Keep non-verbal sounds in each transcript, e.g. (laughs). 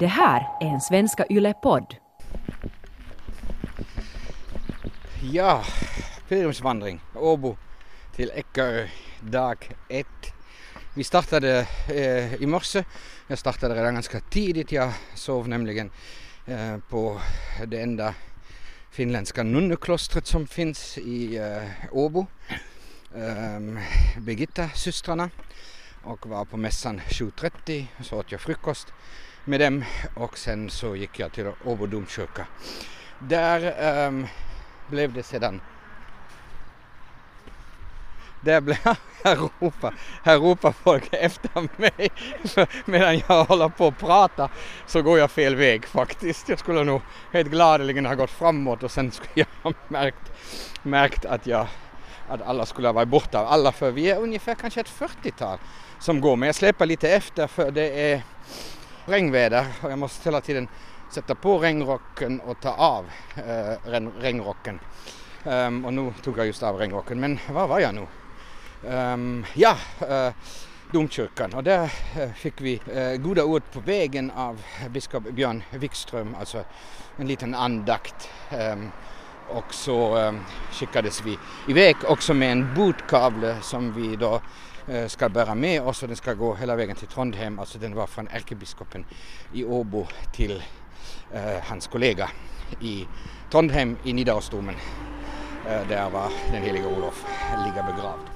Det här är en Svenska Yle-podd. Ja, pilgrimsvandring, Åbo till Eckerö, dag ett. Vi startade eh, i morse. Jag startade redan ganska tidigt. Jag sov nämligen eh, på det enda finländska nunneklostret som finns i eh, Åbo. Eh, Birgitta-systrarna och var på mässan 7.30 så åt jag frukost med dem och sen så gick jag till Åbo domkyrka. Där um, blev det sedan där blev (laughs) här ropar, här ropar folk efter mig. Medan jag håller på att prata så går jag fel väg faktiskt. Jag skulle nog helt gladeligen ha gått framåt och sen skulle jag ha märkt, märkt att, jag, att alla skulle ha varit borta. Alla för vi är ungefär kanske ett 40-tal som går men jag släpar lite efter för det är regnväder och jag måste hela tiden sätta på regnrocken och ta av äh, regnrocken. Um, och nu tog jag just av regnrocken men var var jag nu? Um, ja, uh, domkyrkan och där uh, fick vi uh, goda ord på vägen av biskop Björn Wikström, alltså en liten andakt. Um, och så um, skickades vi iväg också med en botkavle som vi då Eh, ska bära med oss och den ska gå hela vägen till Trondheim, alltså den var från ärkebiskopen i Åbo till eh, hans kollega i Trondheim i Nidarosdomen. Eh, där var den heliga Olof ligger begravd.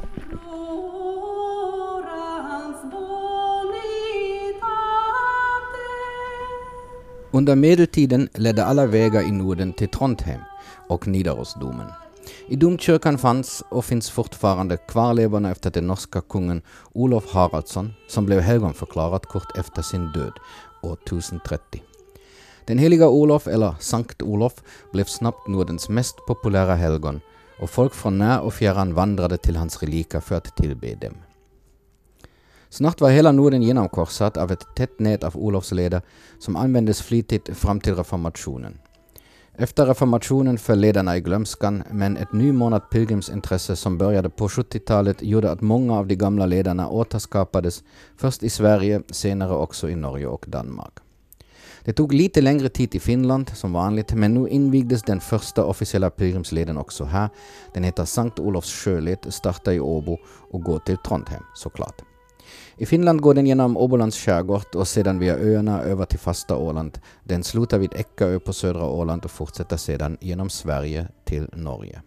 Under medeltiden ledde alla vägar i Norden till Trondheim och Nidarosdomen. I domkyrkan fanns och finns fortfarande kvarlevorna efter den norska kungen Olof Haraldsson som blev helgonförklarad kort efter sin död år 1030. Den heliga Olof, eller Sankt Olof, blev snabbt Nordens mest populära helgon och folk från när och fjärran vandrade till hans reliker för att tillbe dem. Snart var hela Norden genomkorsat av ett tätt nät av Olofsleder som användes flitigt fram till reformationen. Efter reformationen föll ledarna i glömskan, men ett nymornat pilgrimsintresse som började på 70-talet gjorde att många av de gamla ledarna återskapades, först i Sverige, senare också i Norge och Danmark. Det tog lite längre tid i Finland som vanligt, men nu invigdes den första officiella pilgrimsleden också här. Den heter Sankt Olofs sjöled, startar i Åbo och går till Trondheim såklart. I Finland går den genom Åbolands skärgård och sedan via öarna över till fasta Åland. Den slutar vid Eckerö på södra Åland och fortsätter sedan genom Sverige till Norge.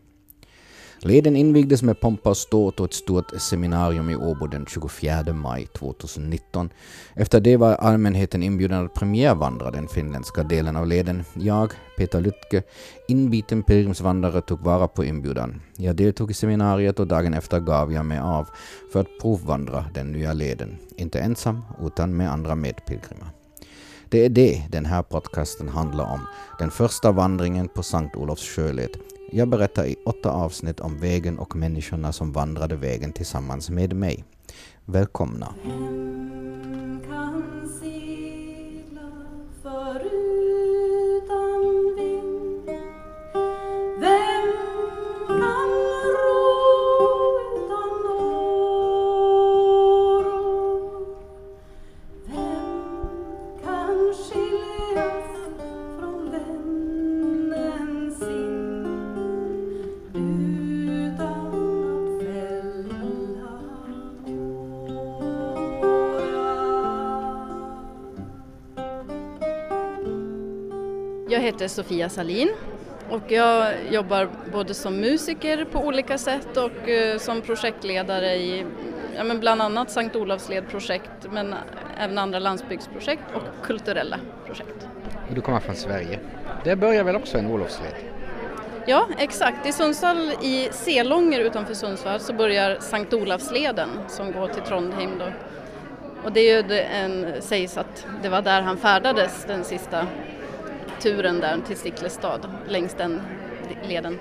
Leden invigdes med pompa och ståt och ett stort seminarium i Åbo den 24 maj 2019. Efter det var allmänheten inbjuden att premiärvandra den finländska delen av leden. Jag, Peter Lytke, inbiten pilgrimsvandrare, tog vara på inbjudan. Jag deltog i seminariet och dagen efter gav jag mig av för att provvandra den nya leden. Inte ensam, utan med andra medpilgrimer. Det är det den här podcasten handlar om. Den första vandringen på Sankt Olofs sjöled jag berättar i åtta avsnitt om vägen och människorna som vandrade vägen tillsammans med mig. Välkomna! Heter Sofia Salin och jag jobbar både som musiker på olika sätt och eh, som projektledare i ja, men bland annat Sankt Olavsledprojekt men även andra landsbygdsprojekt och kulturella projekt. Och du kommer från Sverige. Det börjar väl också en Olofsled? Ja, exakt. I Sundsvall, i Selånger utanför Sundsvall, så börjar Sankt Olavsleden som går till Trondheim. Då. Och det är ju en, sägs att det var där han färdades den sista turen där till Sticklestad längs den leden.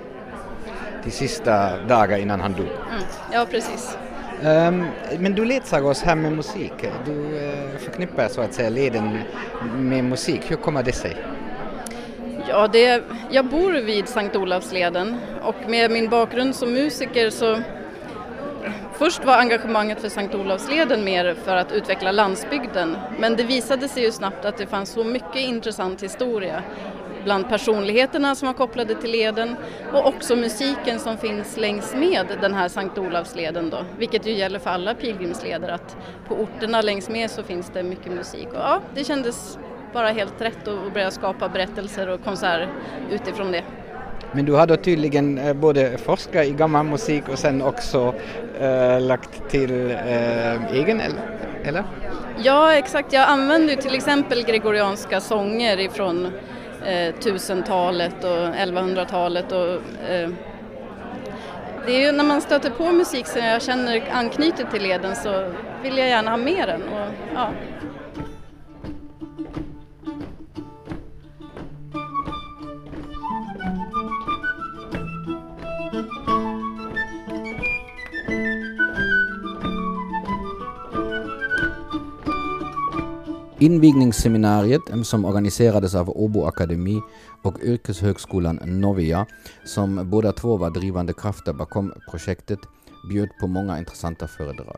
De sista dagar innan han dog? Mm, ja, precis. Um, men du ledsagar oss här med musik. Du uh, förknippar så att säga leden med musik. Hur kommer det sig? Ja, det, jag bor vid Sankt Olavsleden och med min bakgrund som musiker så Först var engagemanget för Sankt Olavsleden mer för att utveckla landsbygden men det visade sig ju snabbt att det fanns så mycket intressant historia bland personligheterna som var kopplade till leden och också musiken som finns längs med den här Sankt Olavsleden då, vilket ju gäller för alla pilgrimsleder att på orterna längs med så finns det mycket musik och ja, det kändes bara helt rätt att börja skapa berättelser och konserter utifrån det. Men du har då tydligen eh, både forskat i gammal musik och sen också äh, lagt till äh, egen eller? Ja exakt, jag använder till exempel gregorianska sånger ifrån eh, 1000-talet och 1100-talet och eh, det är ju när man stöter på musik som jag känner anknyter till leden så vill jag gärna ha med den. Och, ja. Invigningsseminariet som organiserades av Åbo Akademi och Yrkeshögskolan Novia, som båda två var drivande krafter bakom projektet, bjöd på många intressanta föredrag.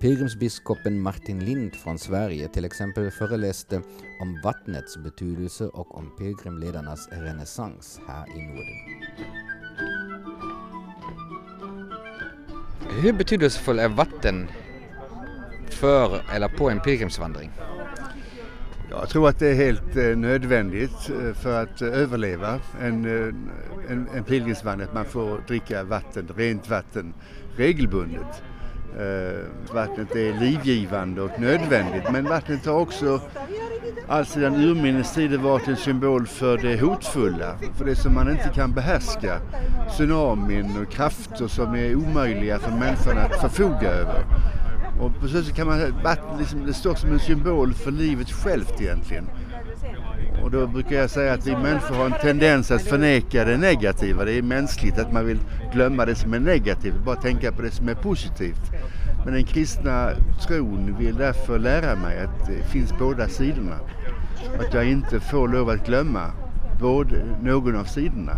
Pilgrimsbiskopen Martin Lind från Sverige till exempel föreläste om vattnets betydelse och om pilgrimledarnas renässans här i Norden. Hur betydelsefull är vatten för eller på en pilgrimsvandring? Jag tror att det är helt eh, nödvändigt eh, för att eh, överleva en, en, en pilgrimsvandring att man får dricka vatten, rent vatten regelbundet. Vattnet är livgivande och nödvändigt men vattnet har också alltsedan urminnes tider varit en symbol för det hotfulla, för det som man inte kan behärska. Tsunamin och krafter som är omöjliga för människan att förfoga över. Och på så sätt kan man, vatten liksom, det står som en symbol för livet självt egentligen. Och då brukar jag säga att vi människor har en tendens att förneka det negativa. Det är mänskligt att man vill glömma det som är negativt, bara tänka på det som är positivt. Men den kristna tron vill därför lära mig att det finns båda sidorna. Att jag inte får lov att glömma både, någon av sidorna.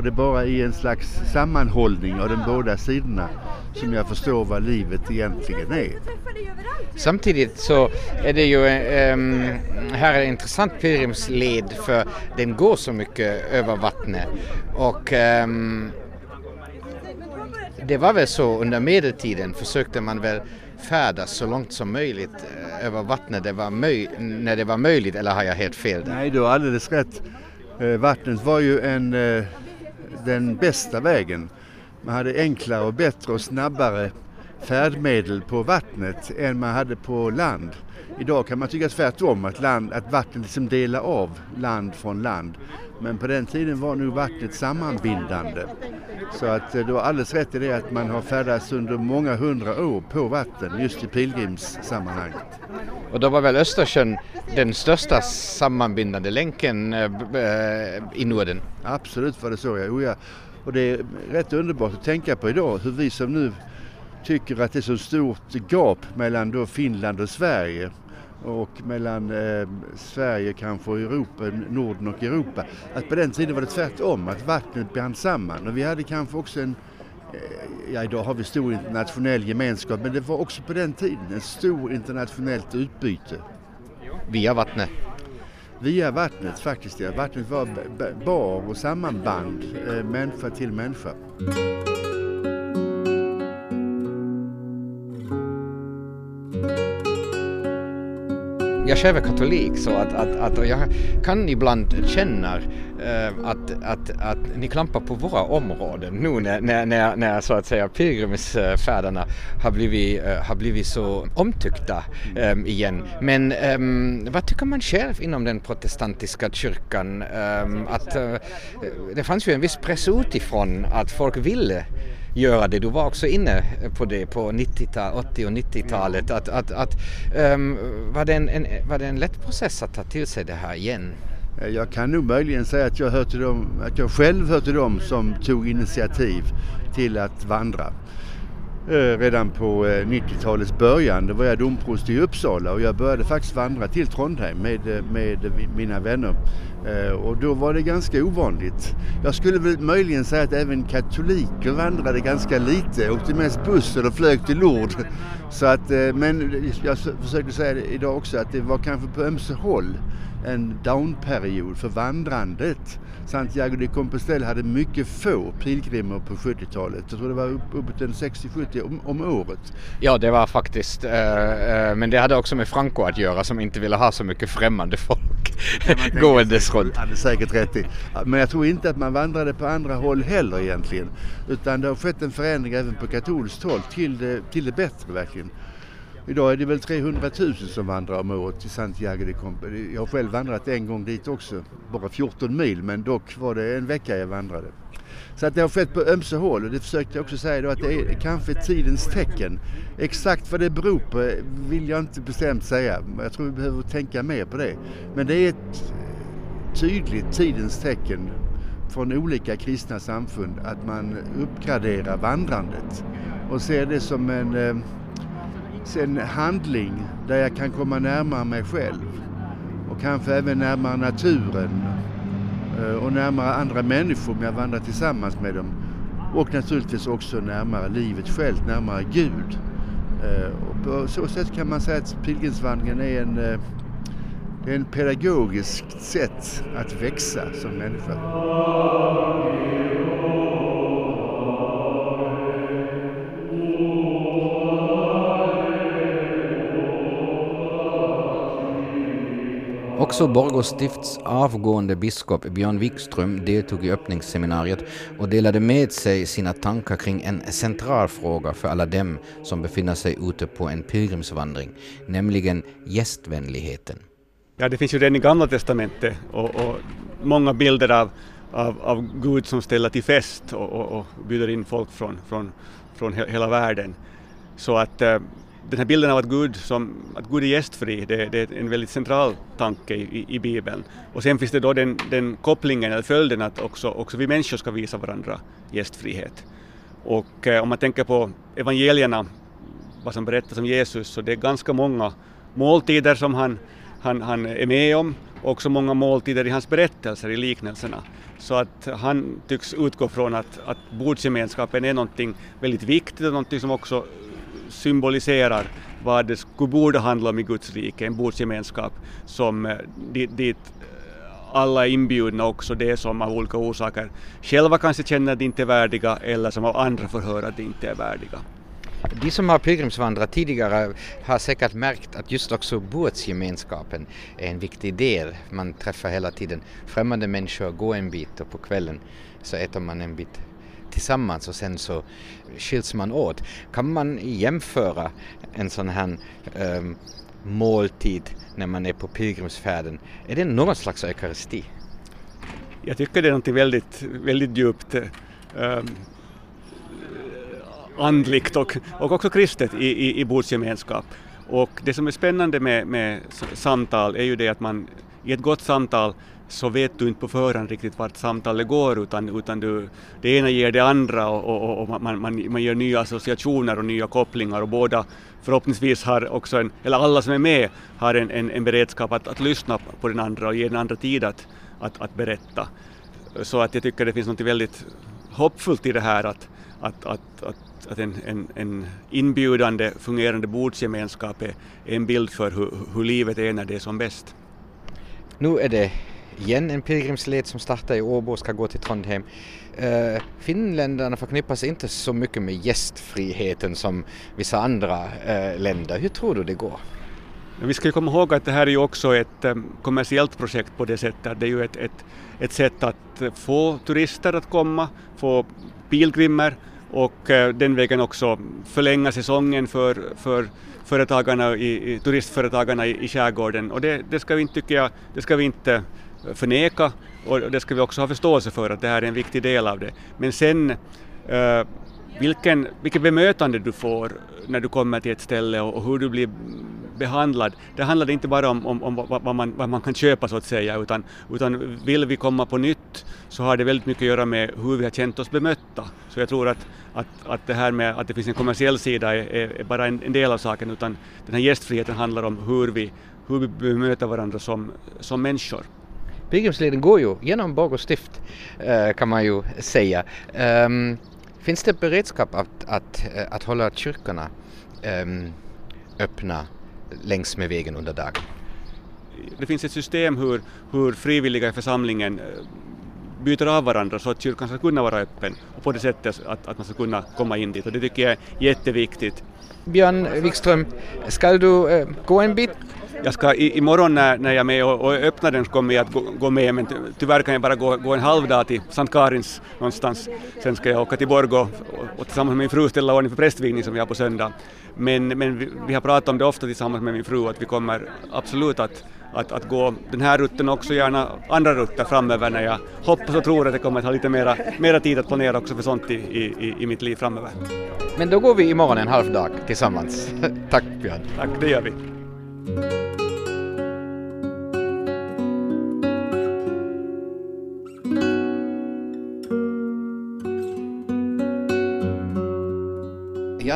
Och det är bara i en slags sammanhållning av de båda sidorna som jag förstår vad livet egentligen är. Samtidigt så är det ju um, här är en intressant pilgrimsled för den går så mycket över vattnet och um, det var väl så under medeltiden försökte man väl färdas så långt som möjligt eh, över vattnet det var när det var möjligt eller har jag helt fel? Där? Nej, du har alldeles rätt. Eh, vattnet var ju en eh, den bästa vägen. Man hade enklare och bättre och snabbare färdmedel på vattnet än man hade på land. Idag kan man tycka tvärtom, att, land, att vattnet liksom delar av land från land. Men på den tiden var nog vattnet sammanbindande. Så att eh, du har alldeles rätt i det att man har färdats under många hundra år på vatten just i pilgrimssammanhang. Och då var väl Östersjön den största sammanbindande länken eh, eh, i Norden? Absolut var det så, ja. Oh, ja. Och det är rätt underbart att tänka på idag hur vi som nu tycker att det är så stort gap mellan då Finland och Sverige och mellan eh, Sverige kanske och Europa, Norden och Europa. Att på den tiden var det tvärtom, att vattnet band samman och vi hade kanske också en eh, Ja, idag har vi stor internationell gemenskap men det var också på den tiden ett stort internationellt utbyte. Via vattnet? Via vattnet faktiskt, ja. Vattnet var bar och sammanband eh, människa till människa. Jag själv är katolik så att, att, att jag kan ibland känna eh, att, att, att ni klampar på våra områden nu när, när, när, när så att säga pilgrimsfärderna har blivit, eh, har blivit så omtyckta äh, igen. Men ähm, vad tycker man själv inom den protestantiska kyrkan? Ähm, att, eh, det fanns ju en viss press utifrån att folk ville göra det. Du var också inne på det på 90 80 och 90-talet. Att, att, att, um, var, det en, en, var det en lätt process att ta till sig det här igen? Jag kan nog möjligen säga att jag, hör till dem, att jag själv hör till dem som tog initiativ till att vandra. Eh, redan på eh, 90-talets början. Då var jag domprost i Uppsala och jag började faktiskt vandra till Trondheim med, eh, med mina vänner. Och då var det ganska ovanligt. Jag skulle väl möjligen säga att även katoliker vandrade ganska lite, åkte mest buss eller flög till Lourdes. Så att, men jag försöker säga idag också att det var kanske på ömse håll en downperiod för vandrandet. Santiago de Compostela hade mycket få pilgrimer på 70-talet. Jag tror det var uppåt en 60-70 om, om, året. Ja, det var faktiskt, äh, men det hade också med Franco att göra som inte ville ha så mycket främmande folk gåendes runt. Han hade säkert rätt i. Men jag tror inte att man vandrade på andra håll heller egentligen. Utan det har skett en förändring även på katolskt håll till det, till det bättre verkligen. Idag är det väl 300 000 som vandrar om året till Santiago de Compostela. Jag har själv vandrat en gång dit också, bara 14 mil, men dock var det en vecka jag vandrade. Så att det har skett på ömse håll och det försökte jag också säga då att det är kanske tidens tecken. Exakt vad det beror på vill jag inte bestämt säga. Jag tror vi behöver tänka mer på det. Men det är ett tydligt tidens tecken från olika kristna samfund att man uppgraderar vandrandet och ser det som en eh, eh, en handling där jag kan komma närmare mig själv och kanske även närmare naturen eh, och närmare andra människor om jag vandrar tillsammans med dem. Och naturligtvis också närmare livet självt, närmare Gud. Eh, och på så sätt kan man säga att pilgrimsvandringen är en, eh, är en pedagogiskt sätt att växa som människa. Också Borgå stifts avgående biskop Björn Wikström deltog i öppningsseminariet och delade med sig sina tankar kring en central fråga för alla dem som befinner sig ute på en pilgrimsvandring, nämligen gästvänligheten. Ja, det finns ju redan i Gamla Testamentet och, och många bilder av, av, av, Gud som ställer till fest och, och, och bjuder in folk från, från, från hela världen. Så att eh, den här bilden av att Gud, som, att Gud är gästfri, det, det är en väldigt central tanke i, i, Bibeln. Och sen finns det då den, den kopplingen eller följden att också, också vi människor ska visa varandra gästfrihet. Och eh, om man tänker på evangelierna, vad som berättas om Jesus, så det är ganska många måltider som han, han, han är med om, och också många måltider i hans berättelser, i liknelserna. Så att han tycks utgå från att, att bordsgemenskapen är någonting väldigt viktigt och någonting som också symboliserar vad det skulle borde handla om i Guds rike, en bordsgemenskap som eh, dit, dit alla är inbjudna också, det som av olika orsaker själva kanske känner att de inte är värdiga eller som av andra får höra att de inte är värdiga. De som har pilgrimsvandrat tidigare har säkert märkt att just också bordsgemenskapen är en viktig del. Man träffar hela tiden främmande människor, går en bit och på kvällen så äter man en bit tillsammans och sen så skiljs man åt. Kan man jämföra en sån här um, måltid när man är på pilgrimsfärden? Är det någon slags eukaristi? Jag tycker det är något väldigt, väldigt djupt um, andligt och, och också kristet i, i, i bordsgemenskap. Och det som är spännande med, med samtal är ju det att man i ett gott samtal så vet du inte på förhand riktigt vart samtalet går utan, utan du, det ena ger det andra och, och, och man, man, man gör nya associationer och nya kopplingar och båda förhoppningsvis har också en, eller alla som är med har en, en, en beredskap att, att lyssna på den andra och ge den andra tid att, att, att berätta. Så att jag tycker det finns något väldigt hoppfullt i det här att, att, att, att, att en, en, en inbjudande fungerande bordsgemenskap är en bild för hur, hur livet är när det är som bäst. Nu är det igen en pilgrimsled som startar i Åbo och ska gå till Trondheim. Uh, finländarna förknippas inte så mycket med gästfriheten som vissa andra uh, länder. Hur tror du det går? Vi ska komma ihåg att det här är ju också ett eh, kommersiellt projekt på det sättet. Det är ju ett, ett, ett sätt att få turister att komma, få pilgrimer och den vägen också förlänga säsongen för, för företagarna i, i, turistföretagarna i, i skärgården. Och det, det, ska vi inte, tycker jag, det ska vi inte förneka och det ska vi också ha förståelse för att det här är en viktig del av det. Men sen eh, vilken, vilket bemötande du får när du kommer till ett ställe och, hur du blir behandlad. Det handlar inte bara om, om, om vad, vad, man, vad man kan köpa så att säga, utan, utan vill vi komma på nytt så har det väldigt mycket att göra med hur vi har känt oss bemötta. Så jag tror att, att, att det här med att det finns en kommersiell sida är, är bara en, en del av saken, utan den här gästfriheten handlar om hur vi, hur vi bemöter varandra som, som människor. Pilgrimsleden går ju genom Borgå stift eh, kan man ju säga. Um, finns det beredskap att, att, eh, att hålla kyrkorna um, öppna längs med vägen under dagen? Det finns ett system hur, hur frivilliga i församlingen eh, byter av varandra så att kyrkan ska kunna vara öppen och på det sättet att, att man ska kunna komma in dit och det tycker jag är jätteviktigt. Björn Wikström, ska du gå en bit jag ska i, imorgon när, när jag är med och, och öppnar den så kommer jag att gå, gå med men tyvärr kan jag bara gå, gå en halv dag till Sankt Karins någonstans. Sen ska jag åka till Borgå och, och tillsammans med min fru ställa ordning för prästvigning som vi har på söndag. Men, men vi, vi, har pratat om det ofta tillsammans med min fru att vi kommer absolut att att, att gå den här rutten och också gärna andra rutter framöver när jag hoppas och tror att jag kommer att ha lite mera, mera tid att planera också för sånt i, i, i mitt liv framöver. Men då går vi imorgon en halv dag tillsammans. (laughs) Tack Björn. Tack, det gör vi.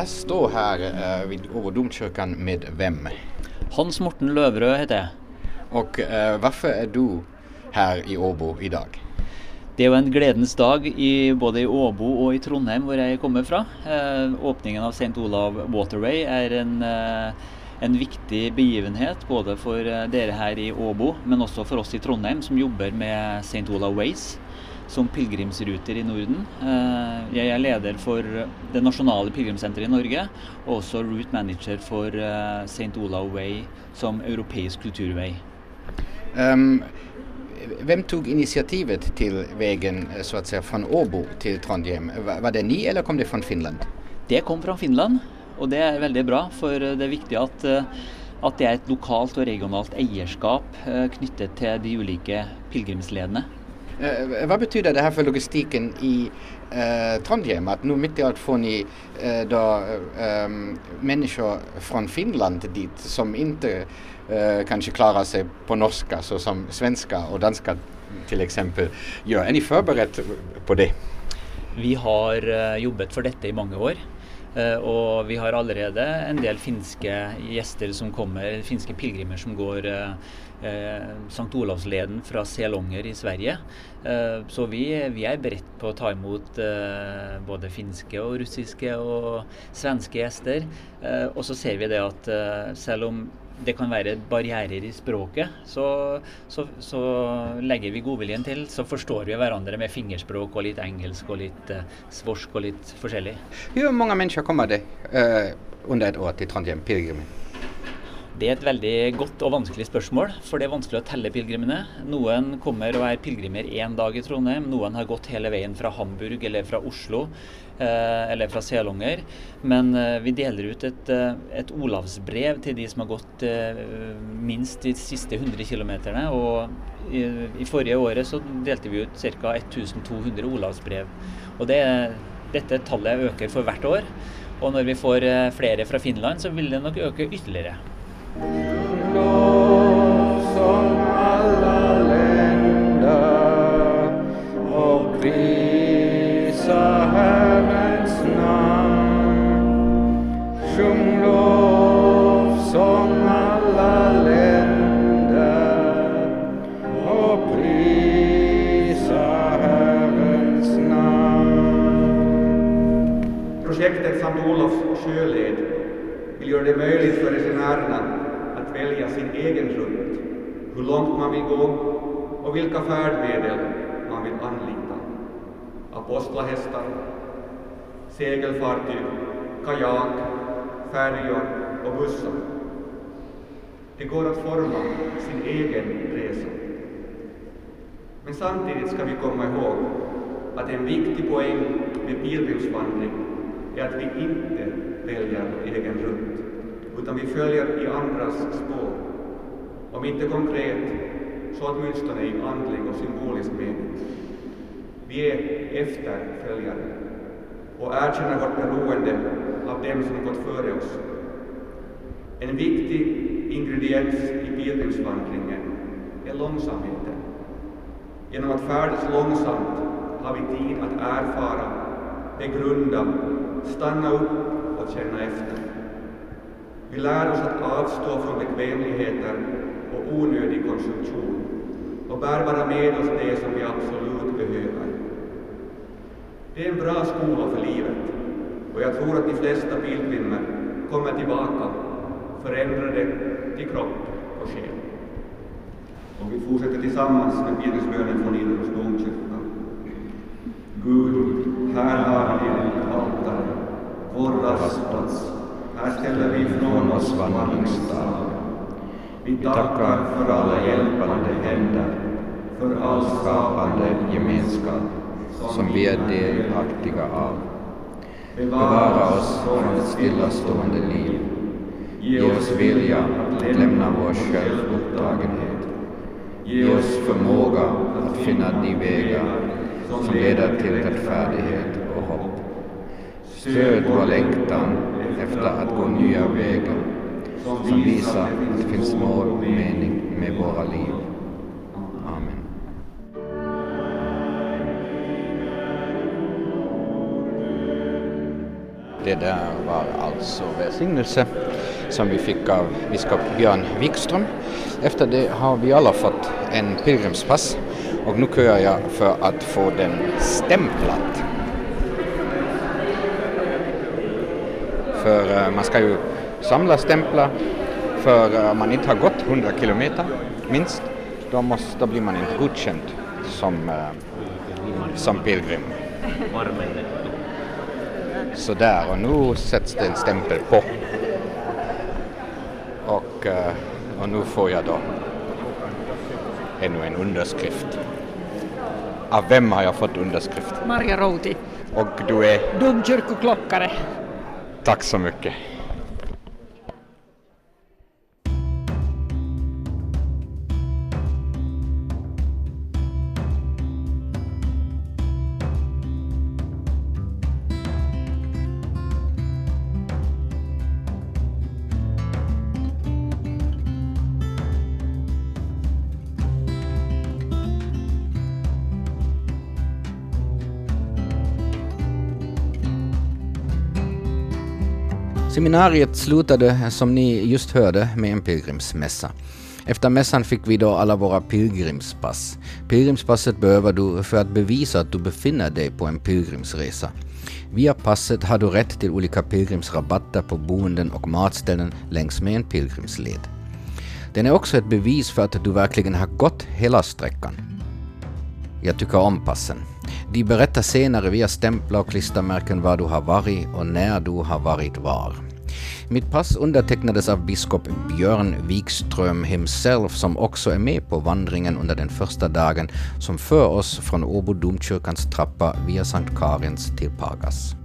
Står här uh, vid Åbo domkyrkan med vem? Hans Morten Lövrö heter jag. Och uh, varför är du här i Åbo idag? Det är en glädjens dag i, både i Åbo och i Trondheim, var jag kommer ifrån. Uh, öppningen av St. Olav Waterway är en, uh, en viktig begivenhet både för uh, er här i Åbo men också för oss i Trondheim som jobbar med St. Olav Ways som pilegrimsruter i Norden. Eh, jeg er leder for det nasjonale pilegrimssenteret i Norge, og også route manager for eh, St. Olav Way som europeisk kulturvei. Um, vem tog initiativet till vägen eh, så att säga från Åbo till Trondheim? Var det ni eller kom det från Finland? Det kom från Finland och det är väldigt bra för det är viktigt att, att det är ett lokalt och regionalt ägarskap knyttet till de olika pilgrimsledene. Eh, vad betyder det här för logistiken i eh, Trondheim? Att nu mitt i allt får ni eh, då, eh, människor från Finland dit som inte eh, kanske klarar sig på norska så som svenska och danska till exempel gör. Är ni förberett på det? Vi har uh, jobbat för detta i många år. Uh, och vi har allerede en del finska gäster som kommer, finska pilgrimer som går uh, Eh, Sankt Olavsleden från Selonger i Sverige. Eh, så vi, vi är beredda på att ta emot eh, både finska och russiska och svenska gäster. Eh, och så ser vi det att eh, även om det kan vara barriärer i språket, så, så, så lägger vi godviljen till så förstår vi varandra med fingerspråk och lite engelska och lite eh, svorsk och lite olika. Hur många människor kommer det eh, under ett år till Trondheim, pilgrimer? Det er et veldig godt og vanskelig spørsmål, for det er vanskelig å telle pilegrimene. Noen kommer og er pilegrimer én dag i Trondheim, noen har gått hele veien fra Hamburg eller fra Oslo eh, eller fra Selunger. Men eh, vi deler ut et, eh, et, Olavsbrev til de som har gått minst de siste 100 km. Og i, i, forrige året så delte vi ut ca. 1200 Olavsbrev. Og det, dette tallet øker for hvert år. Og når vi får flere fra Finland, så vil det nok øke ytterligere. Lov segelfartyg, kajak, färjor och bussar. Det går att forma sin egen resa. Men samtidigt ska vi komma ihåg att en viktig poäng med pilgrimsvandring är att vi inte väljer egen rutt utan vi följer i andras spår. Om inte konkret, så åtminstone i andlig och symbolisk mening. Vi är efterföljare och erkänner vårt beroende av dem som gått före oss. En viktig ingrediens i bildningsvandringen är långsamheten. Genom att färdas långsamt har vi tid att erfara, begrunda, stanna upp och känna efter. Vi lär oss att avstå från bekvämligheter och onödig konsumtion och bär bara med oss det som vi absolut. Det är en bra skola för livet och jag tror att de flesta pilgrimer kommer tillbaka förändrade till kropp och själ. Och vi fortsätter tillsammans med pilgrimsbönen från Nidaros domkyrka. Gud, här har vi ditt altare, vår rastplats. Här ställer vi ifrån oss vandringsdag. Vi tackar för alla hjälpande händer, för all skapande gemenskap som vi är delaktiga av. Bevara oss från ett stillastående liv. Ge oss vilja att lämna vår självupptagenhet. Ge oss förmåga att finna de vägar som leder till rättfärdighet och hopp. Stöd vår längtan efter att gå nya vägar som visar att det finns mål och mening med våra liv. Det där var alltså välsignelse som vi fick av biskop Björn Wikström. Efter det har vi alla fått en pilgrimspass och nu köar jag för att få den stämplad. För eh, man ska ju samla stämplar för eh, om man inte har gått 100 kilometer minst, då, måste, då blir man inte godkänd som, eh, som pilgrim. Så där och nu sätts det en stämpel på. Och, eh, och nu får jag då ännu en underskrift. Av vem har jag fått underskrift? Marja Routi, Och du är? domkyrkoklockare. Tack så mycket. Seminariet slutade, som ni just hörde, med en pilgrimsmässa. Efter mässan fick vi då alla våra pilgrimspass. Pilgrimspasset behöver du för att bevisa att du befinner dig på en pilgrimsresa. Via passet har du rätt till olika pilgrimsrabatter på boenden och matställen längs med en pilgrimsled. Den är också ett bevis för att du verkligen har gått hela sträckan. Jag tycker om passen. De berättar senare via stämplar och klistermärken var du har varit och när du har varit var. Mitt pass undertecknades av biskop Björn Wikström himself som också är med på vandringen under den första dagen som för oss från Åbo domkyrkans trappa via Sankt Karins till Pagas.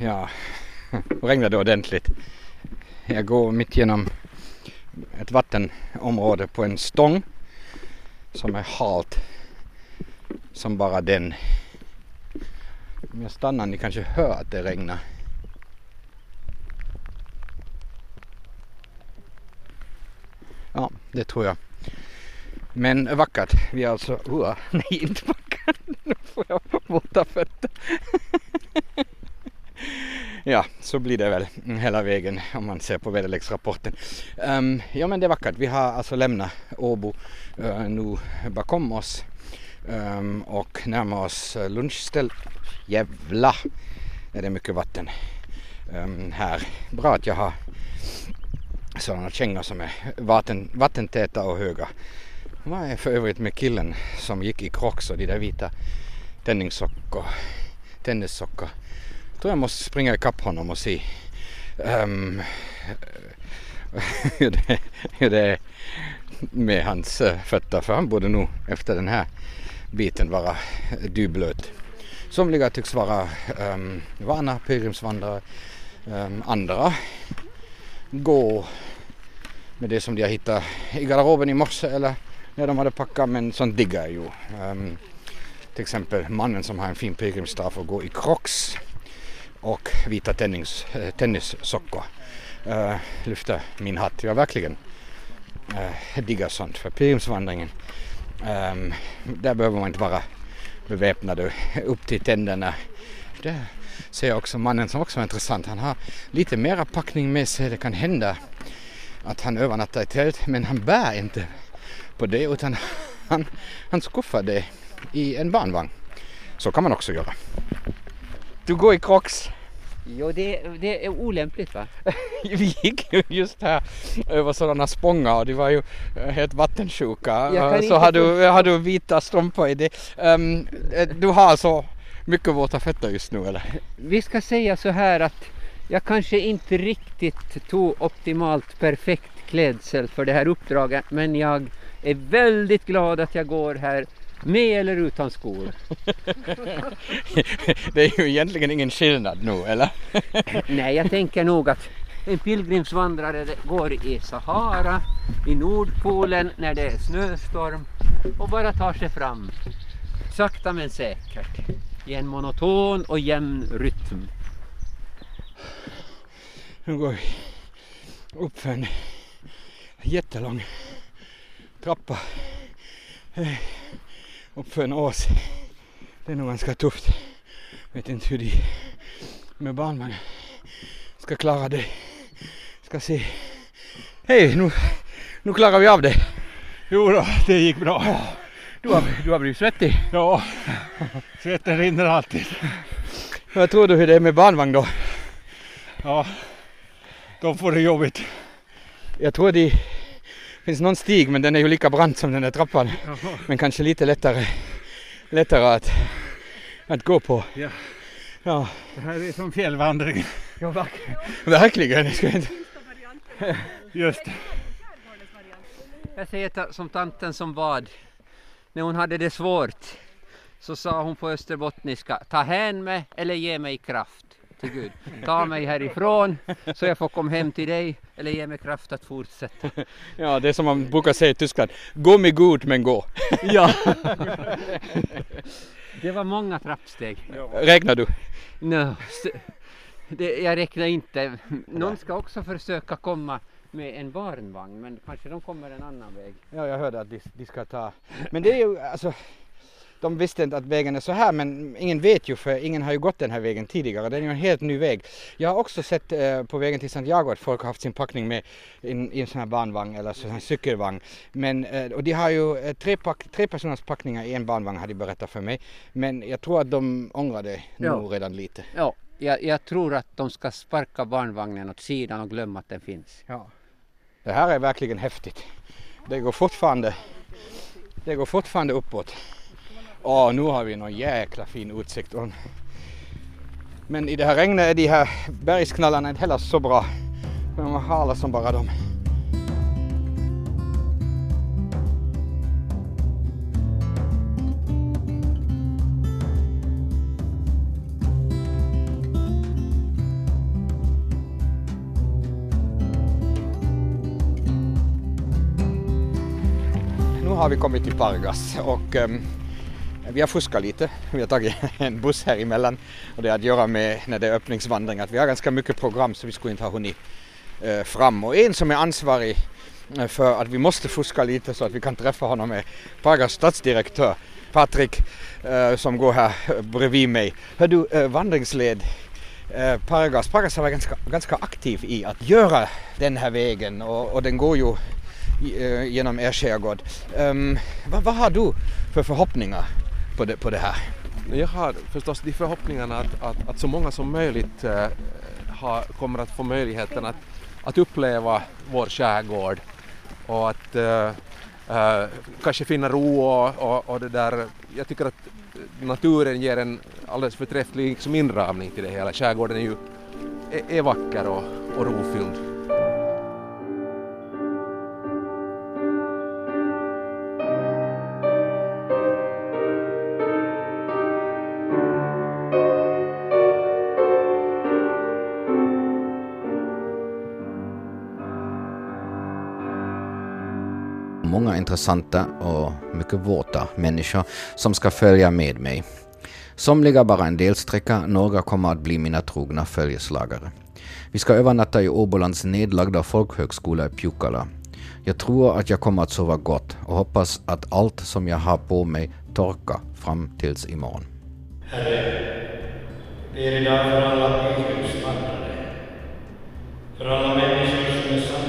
Ja, (laughs) regnade ordentligt. Jag går mitt genom ett vattenområde på en stång som är halt som bara den. Om jag stannar ni kanske hör att det regnar. Ja, det tror jag. Men vackert. Vi är alltså, uh, (laughs) nej inte vackert. Nu får jag våta fötter. (laughs) (laughs) Ja, så blir det väl hela vägen om man ser på väderleksrapporten. Um, ja men det är vackert. Vi har alltså lämnat Åbo uh, nu bakom oss um, och närmar oss eh, lunchställ. Jävla är det mycket vatten um, här. Bra att jag har sådana kängor som är vatten, vattentäta och höga. Vad är för övrigt med killen som gick i krocks och de där vita tennissockor, tennissockor tror jag måste springa ikapp honom och se um, (laughs) hur, det, hur det är med hans eh, fötter. För han borde nog efter den här biten vara dyblöt. Somliga tycks vara um, vana pilgrimsvandrare. Um, andra går med det som de har hittat i garderoben i morse eller när de hade packat men sånt diggar jag ju. Um, till exempel mannen som har en fin pilgrimsstav och går i crocs och vita tennis, eh, tennissockor. Uh, lyfta min hatt. Jag verkligen uh, diggar sånt för pilgrimsvandringen. Um, där behöver man inte vara beväpnad (laughs) upp till tänderna. Det ser jag också mannen som också är intressant. Han har lite mera packning med sig. Det kan hända att han övernattar i tält men han bär inte på det utan han, han skuffar det i en barnvagn. Så kan man också göra. Du går i crocs. Jo, det, det är olämpligt va? (laughs) Vi gick ju just här över sådana spångar och de var ju eh, helt vattensjuka. Kan Så har du, har du vita strumpor i det. Eh, du har alltså mycket våta fötter just nu eller? Vi ska säga så här att jag kanske inte riktigt tog optimalt perfekt klädsel för det här uppdraget men jag är väldigt glad att jag går här med eller utan skor. (laughs) Det är ju egentligen ingen skillnad nu eller? (laughs) Nej, jag tänker nog att en pilgrimsvandrare går i Sahara, i Nordpolen när det är snöstorm och bara tar sig fram sakta men säkert i en monoton och jämn rytm. Nu går vi upp för en jättelång trappa. Eh, Upp för en ås. Det är nog ganska tufft. Vet inte hur de med barnvagn ska klara det. Ska se. Hej, nu, nu klarar vi av det. Jo då, det gick bra. Du har, du har blivit svettig. Ja, svetten rinner alltid. Vad tror du hur det är med barnvagn då? Ja, de får det jobbigt. Jag tror det finns någon stig men den är ju lika brant som den där trappan. Men kanske lite lättare, lättare att, att gå på. Ja. Ja, Det här är som fjällvandring. ja verkligen. (laughs) verkligen. Jag ska inte... Just det. Jag säger som tanten som bad när hon hade det svårt så sa hon på österbottniska ta hän mig eller ge mig kraft till Gud. Ta mig härifrån så jag får komma hem till dig eller ge mig kraft att fortsätta. (laughs) Ja, det är som man brukar säga i Tyskland. Gå med god men gå. (laughs) Ja. (laughs) Det var många trappsteg. Räknar du? No, det, jag räknar inte. Någon ska också försöka komma med en barnvagn men kanske de kommer en annan väg. Ja, jag hörde att de, de ska ta. Men det är ju alltså. De visste inte att vägen är så här men ingen vet ju för ingen har ju gått den här vägen tidigare. Det är ju en helt ny väg. Jag har också sett eh, på vägen till Santiago att folk har haft sin packning med i en sån här barnvagn eller sån här cykelvagn. Men, eh, och de har ju eh, tre, pack, tre personers packningar i en barnvagn har de berättat för mig. Men jag tror att de ångrar det Ja. nog redan lite. Ja, jag, jag tror att de ska sparka barnvagnen åt sidan och glömma att den finns. Ja. Det här är verkligen häftigt. Det går fortfarande, det går fortfarande uppåt. Åh, nu har vi någon jäkla fin utsikt. Men i det här regnet är de här bergsknallarna inte heller så bra. De är hala som bara de. Nu har vi kommit till Pargas och ehm, vi har fuskat lite. Vi har tagit (laughs) en buss här emellan och det har att göra med när det är öppningsvandring att vi har ganska mycket program så vi skulle inte ha hunnit eh, fram. Och en som är ansvarig eh, för att vi måste fuska lite så att vi kan träffa honom är Pargas stadsdirektör Patrik eh, som går här bredvid mig. Hör du, vandringsled Pargas. Pargas har varit ganska, ganska aktiv i att göra den här vägen och, och den går ju genom er skärgård. Um, vad, vad har du för förhoppningar på det, på det här? Jag har förstås de förhoppningarna att, att, att så många som möjligt eh, äh, har, kommer att få möjligheten att, att uppleva vår skärgård och att äh, äh, kanske finna ro och, och, och det där. Jag tycker att naturen ger en alldeles förträfflig liksom inramning till det hela. Skärgården är ju är, är vacker och, och rofylld. Intressanta och mycket våta människor som ska följa med mig. Somliga bara en delsträcka, några kommer att bli mina trogna följeslagare. Vi ska övernatta i Åbolands nedlagda folkhögskola i Pjukkala. Jag tror att jag kommer att sova gott och hoppas att allt som jag har på mig torkar fram tills imorgon. Herre, ber idag för alla pilgrimsvandrare, för alla människor som är